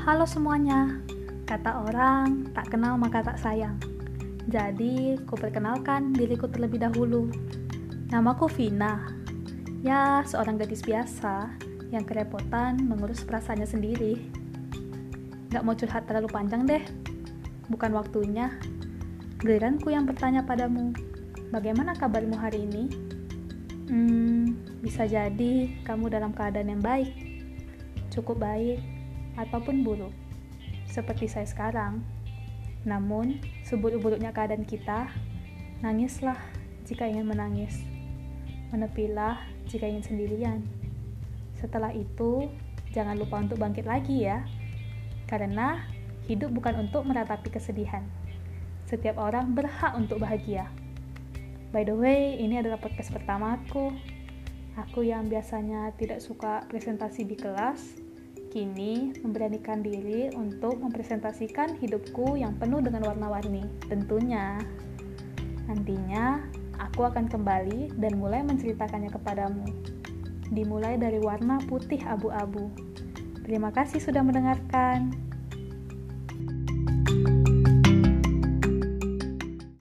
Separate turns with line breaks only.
Halo semuanya, kata orang tak kenal maka tak sayang. Jadi, ku perkenalkan diriku terlebih dahulu. Namaku Vina. Ya, seorang gadis biasa yang kerepotan mengurus perasaannya sendiri. Gak mau curhat terlalu panjang deh. Bukan waktunya. Giliranku yang bertanya padamu, bagaimana kabarmu hari ini? Hmm, bisa jadi kamu dalam keadaan yang baik. Cukup baik ataupun buruk, seperti saya sekarang. Namun, seburuk-buruknya keadaan kita, nangislah jika ingin menangis, menepilah jika ingin sendirian. Setelah itu, jangan lupa untuk bangkit lagi ya, karena hidup bukan untuk meratapi kesedihan. Setiap orang berhak untuk bahagia. By the way, ini adalah podcast pertamaku. Aku yang biasanya tidak suka presentasi di kelas, Kini, memberanikan diri untuk mempresentasikan hidupku yang penuh dengan warna-warni. Tentunya, nantinya aku akan kembali dan mulai menceritakannya kepadamu. Dimulai dari warna putih abu-abu. Terima kasih sudah mendengarkan.